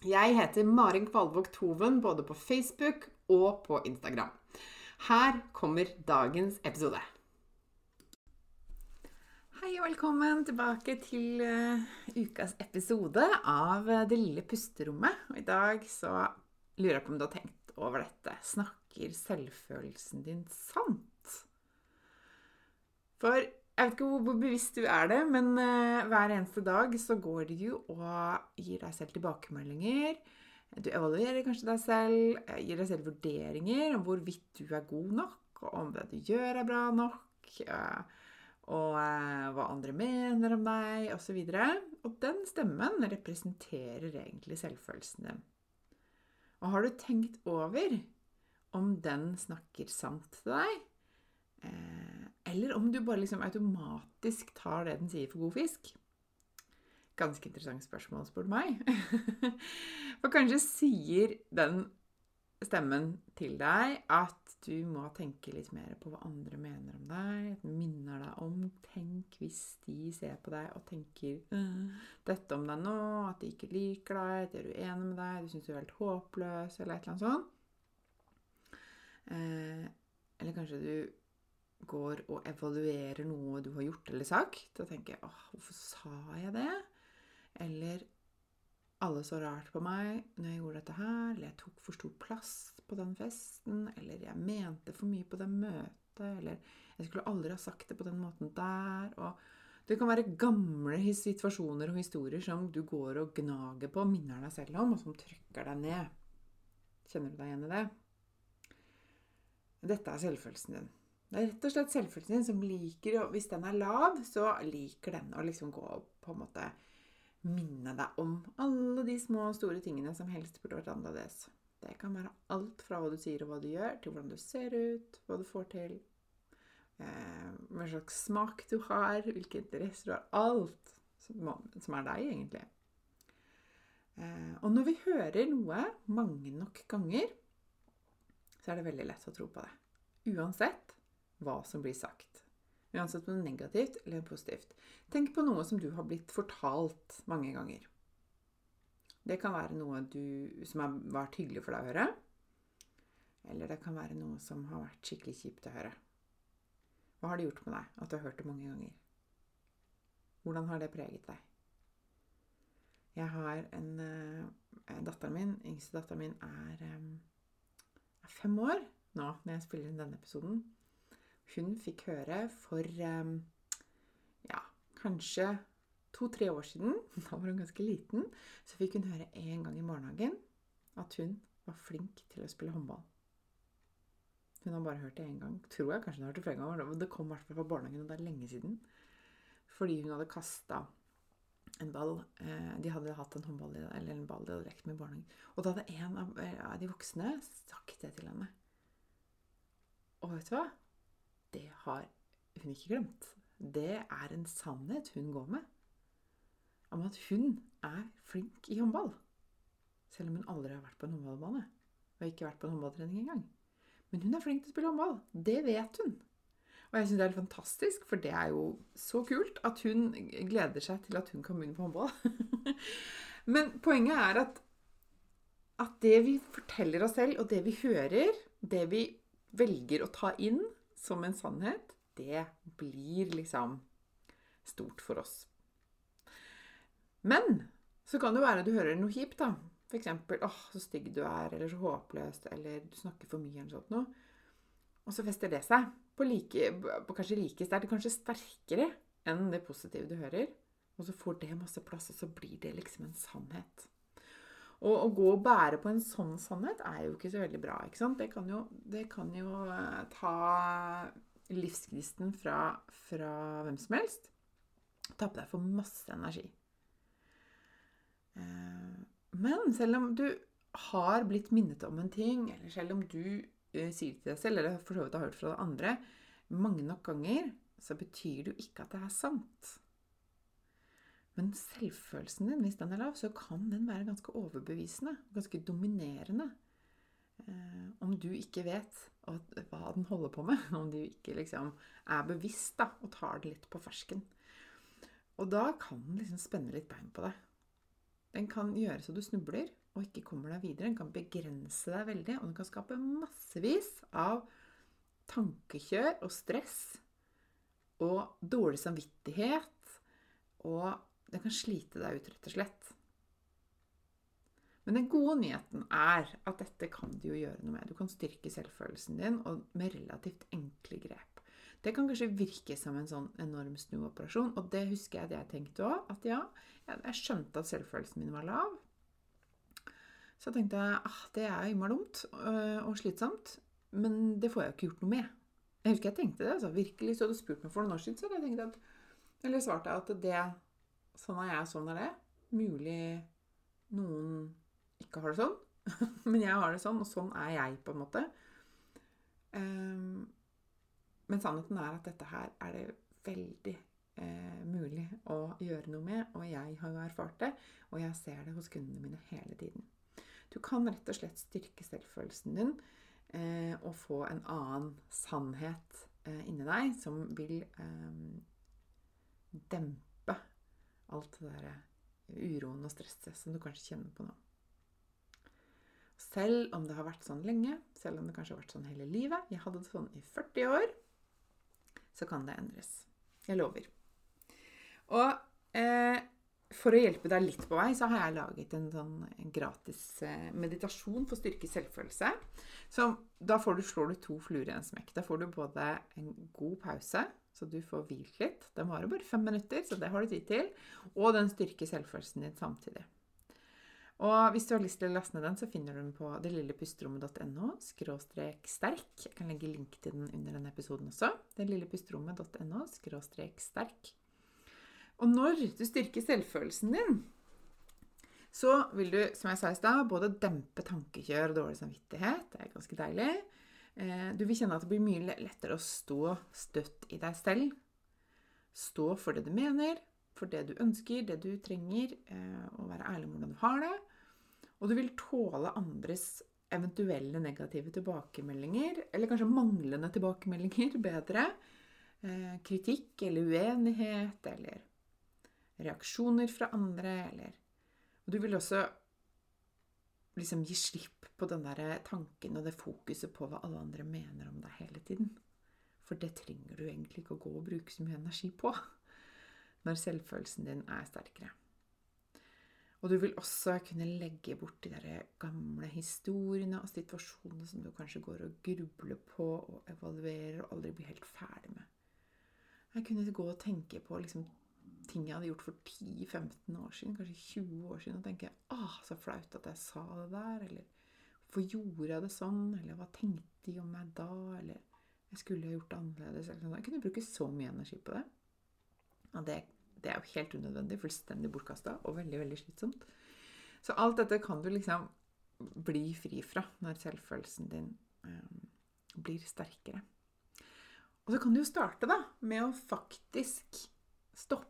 Jeg heter Marin Kvalvåg Toven både på Facebook og på Instagram. Her kommer dagens episode. Hei og velkommen tilbake til uh, ukas episode av uh, Det lille pusterommet. Og I dag så lurer jeg på om du har tenkt over dette. Snakker selvfølelsen din sant? For jeg vet ikke hvor bevisst du er det, men uh, hver eneste dag så går du og gir deg selv tilbakemeldinger. Du evaluerer kanskje deg selv, eh, gir deg selv vurderinger om hvorvidt du er god nok, og om det du gjør, er bra nok, og uh, hva andre mener om deg, osv. Og, og den stemmen representerer egentlig selvfølelsen din. Og har du tenkt over om den snakker sant til deg? Eller om du bare liksom automatisk tar det den sier for god fisk. Ganske interessant spørsmål, spør du meg. For kanskje sier den stemmen til deg at du må tenke litt mer på hva andre mener om deg. Minner deg om Tenk hvis de ser på deg og tenker øh, dette om deg nå, at de ikke liker deg, de er uenig med deg, du syns du er helt håpløs, eller et eller annet sånt. Eh, eller kanskje du går og evaluerer noe du har gjort eller sagt, og tenker 'Åh, hvorfor sa jeg det?' Eller 'Alle så rart på meg når jeg gjorde dette her', eller 'Jeg tok for stor plass på den festen', eller 'Jeg mente for mye på det møtet', eller 'Jeg skulle aldri ha sagt det på den måten der', og det kan være gamle situasjoner og historier som du går og gnager på, minner deg selv om, og som trykker deg ned. Kjenner du deg igjen i det? Dette er selvfølelsen din. Det er rett og slett selvfølelsen din som liker Hvis den er lav, så liker den å liksom gå og på en måte minne deg om alle de små og store tingene som helst burde vært annerledes. Det kan være alt fra hva du sier og hva du gjør, til hvordan du ser ut, hva du får til, eh, hva slags smak du har, hvilke interesser du har. Alt som er deg, egentlig. Eh, og når vi hører noe mange nok ganger, så er det veldig lett å tro på det. Uansett hva som blir sagt. Uansett om det er negativt eller positivt. Tenk på noe som du har blitt fortalt mange ganger. Det kan være noe du, som har vært hyggelig for deg å høre. Eller det kan være noe som har vært skikkelig kjipt å høre. Hva har det gjort med deg at du har hørt det mange ganger? Hvordan har det preget deg? Jeg har en uh, Datteren min, yngste datteren min, er, um, er fem år nå når jeg spiller inn denne episoden hun fikk høre for eh, ja, kanskje to-tre år siden, da var hun ganske liten, så fikk hun høre en gang i barnehagen at hun var flink til å spille håndball. Hun har bare hørt det én gang. Tror jeg kanskje hun har hørt det flere ganger. Det kom i hvert fall fra barnehagen, og det er lenge siden. Fordi hun hadde kasta en ball. Eh, de hadde hatt en håndball eller en ball de hadde lekt med i barnehagen. Og da hadde en av de voksne sagt det til henne. Og vet du hva? Det har hun ikke glemt. Det er en sannhet hun går med. Om at hun er flink i håndball. Selv om hun aldri har vært på en håndballbane. Og ikke vært på en håndballtrening engang. Men hun er flink til å spille håndball. Det vet hun. Og jeg syns det er helt fantastisk, for det er jo så kult at hun gleder seg til at hun kan begynne på håndball. Men poenget er at at det vi forteller oss selv, og det vi hører, det vi velger å ta inn som en sannhet, det blir liksom stort for oss. Men så kan det være du hører noe kjipt, da. Eksempel 'Åh, så stygg du er', eller 'så håpløs', eller 'du snakker for mye', eller sånt noe. Og så fester det seg på, like, på kanskje like sterkt, kanskje sterkere enn det positive du hører. Og så får det masse plass, og så blir det liksom en sannhet. Og å gå og bære på en sånn sannhet er jo ikke så veldig bra. ikke sant? Det kan jo, det kan jo eh, ta livsgnisten fra, fra hvem som helst. Tappe deg for masse energi. Eh, men selv om du har blitt minnet om en ting, eller selv om du uh, sier til deg selv, eller for så vidt har hørt fra andre mange nok ganger, så betyr det jo ikke at det er sant. Men selvfølelsen din, hvis den er lav, så kan den være ganske overbevisende. Ganske dominerende. Eh, om du ikke vet hva den holder på med. Om du ikke liksom er bevisst da, og tar det litt på fersken. Og da kan den liksom spenne litt bein på deg. Den kan gjøre så du snubler og ikke kommer deg videre. Den kan begrense deg veldig, og den kan skape massevis av tankekjør og stress og dårlig samvittighet. Og den kan slite deg ut, rett og slett. Men den gode nyheten er at dette kan du jo gjøre noe med. Du kan styrke selvfølelsen din med relativt enkle grep. Det kan kanskje virke som en sånn enorm snuoperasjon, og det husker jeg at jeg tenkte òg. At ja, jeg skjønte at selvfølelsen min var lav. Så tenkte jeg ah, det er innmari dumt øh, og slitsomt, men det får jeg jo ikke gjort noe med. Jeg husker jeg tenkte det. altså Virkelig, så hadde du spurt meg for noen år siden, så hadde jeg tenkt at Eller svarte jeg at det Sånn er jeg, sånn er det. Mulig noen ikke har det sånn, men jeg har det sånn, og sånn er jeg, på en måte. Um, men sannheten er at dette her er det veldig eh, mulig å gjøre noe med. Og jeg har erfart det, og jeg ser det hos kundene mine hele tiden. Du kan rett og slett styrke selvfølelsen din eh, og få en annen sannhet eh, inni deg som vil eh, dempe alt det der uroen og stresset som du kanskje kjenner på nå. Selv om det har vært sånn lenge, selv om det kanskje har vært sånn hele livet Jeg hadde det sånn i 40 år så kan det endres. Jeg lover. Og eh, for å hjelpe deg litt på vei, så har jeg laget en sånn gratis eh, meditasjon for styrke selvfølelse. Så da du, slår du to fluer i en smekk. Da får du både en god pause, så du får hvilt litt. Den varer bare fem minutter, så det har du tid til. Og den styrker selvfølelsen din samtidig. Og hvis du har lyst til å laste ned den, så finner du den på delillepusterommet.no skråstrek sterk. Jeg kan legge link til den under denne episoden også. delillepusterommet.no skråstrek sterk. Og når du styrker selvfølelsen din, så vil du, som jeg sa i stad, både dempe tankekjør og dårlig samvittighet. Det er ganske deilig. Eh, du vil kjenne at det blir mye lettere å stå støtt i deg selv. Stå for det du mener, for det du ønsker, det du trenger, eh, og være ærlig om hvordan du har det. Og du vil tåle andres eventuelle negative tilbakemeldinger, eller kanskje manglende tilbakemeldinger, bedre. Eh, kritikk eller uenighet eller reaksjoner fra andre, eller du vil også liksom gi slipp på den der tanken og det fokuset på hva alle andre mener om deg hele tiden. For det trenger du egentlig ikke å gå og bruke så mye energi på når selvfølelsen din er sterkere. Og du vil også kunne legge bort de der gamle historiene og situasjonene som du kanskje går og grubler på og evaluerer og aldri blir helt ferdig med. Jeg kunne gå og tenke på liksom, ting jeg hadde gjort for 10-15 år siden, kanskje 20 år siden, og tenke ah, så flaut at jeg sa det der, eller hvorfor gjorde jeg det sånn, eller hva tenkte de om meg da, eller jeg skulle ha gjort det annerledes, eller sånn. Jeg kunne bruke så mye energi på det. Ja, det, det er jo helt unødvendig, fullstendig bortkasta og veldig, veldig slitsomt. Så alt dette kan du liksom bli fri fra når selvfølelsen din um, blir sterkere. Og så kan du jo starte da, med å faktisk stoppe opp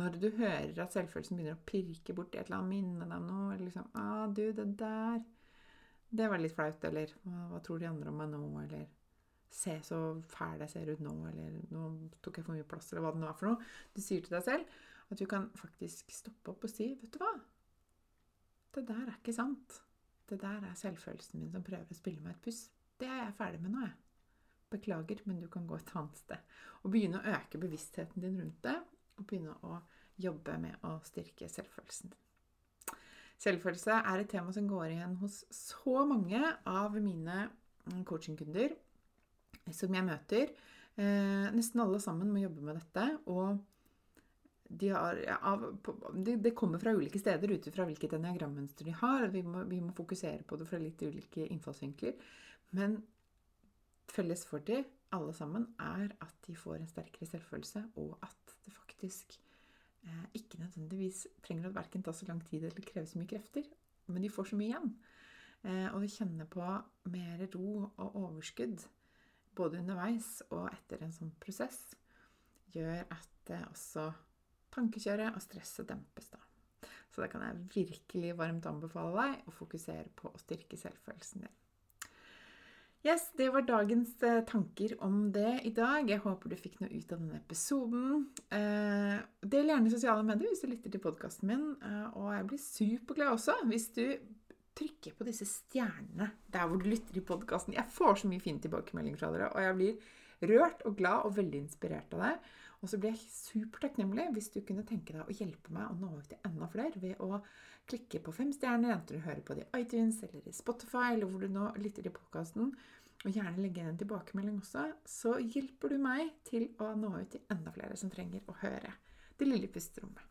når du hører at selvfølelsen begynner å pirke borti et eller annet minne deg noe. Eller liksom ah, 'Du, det der Det var litt flaut.' Eller hva tror de andre om meg nå?' Eller Se så fæl jeg ser ut nå, eller nå tok jeg for mye plass, eller hva det nå er for noe. Du sier til deg selv at du kan faktisk stoppe opp og si, vet du hva? Det der er ikke sant. Det der er selvfølelsen min som prøver å spille meg et puss. Det er jeg ferdig med nå, jeg. Beklager, men du kan gå et annet sted. Og begynne å øke bevisstheten din rundt det. Og begynne å jobbe med å styrke selvfølelsen. Selvfølelse er et tema som går igjen hos så mange av mine coachingkunder som jeg møter. Eh, nesten alle sammen må jobbe med dette. Og de har, av, det, det, kommer fra ulike steder ut fra hvilket eniagrammønster de har. Vi må, vi må, fokusere på det fra litt ulike innfallsvinkler. Men felles for de alle sammen er at de får en sterkere selvfølelse, og at faktisk eh, ikke nødvendigvis trenger å verken ta så lang tid eller kreve så mye krefter. Men de får så mye igjen. Eh, og de kjenner på mer ro og overskudd både underveis og etter en sånn prosess, gjør at det også tankekjøret og stresset dempes, da. Så det kan jeg virkelig varmt anbefale deg å fokusere på å styrke selvfølelsen din. Yes, Det var dagens eh, tanker om det i dag. Jeg håper du fikk noe ut av denne episoden. Eh, del gjerne sosiale medier hvis du lytter til podkasten min. Eh, og jeg blir superglad også hvis du trykker på disse stjernene der hvor du lytter i podkasten. Jeg får så mye fine tilbakemeldinger fra dere, og jeg blir rørt og glad og veldig inspirert av det. Og så blir jeg supertakknemlig hvis du kunne tenke deg å hjelpe meg å nå ut til enda flere ved å klikke på fem stjerner, enten du hører på det i iTunes eller i Spotify, eller hvor du nå lytter til podkasten, og gjerne legge inn en tilbakemelding også, så hjelper du meg til å nå ut til enda flere som trenger å høre det lille pusterommet.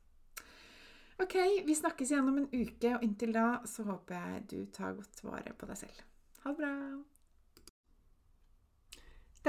Ok, vi snakkes igjen om en uke, og inntil da så håper jeg du tar godt vare på deg selv. Ha det bra!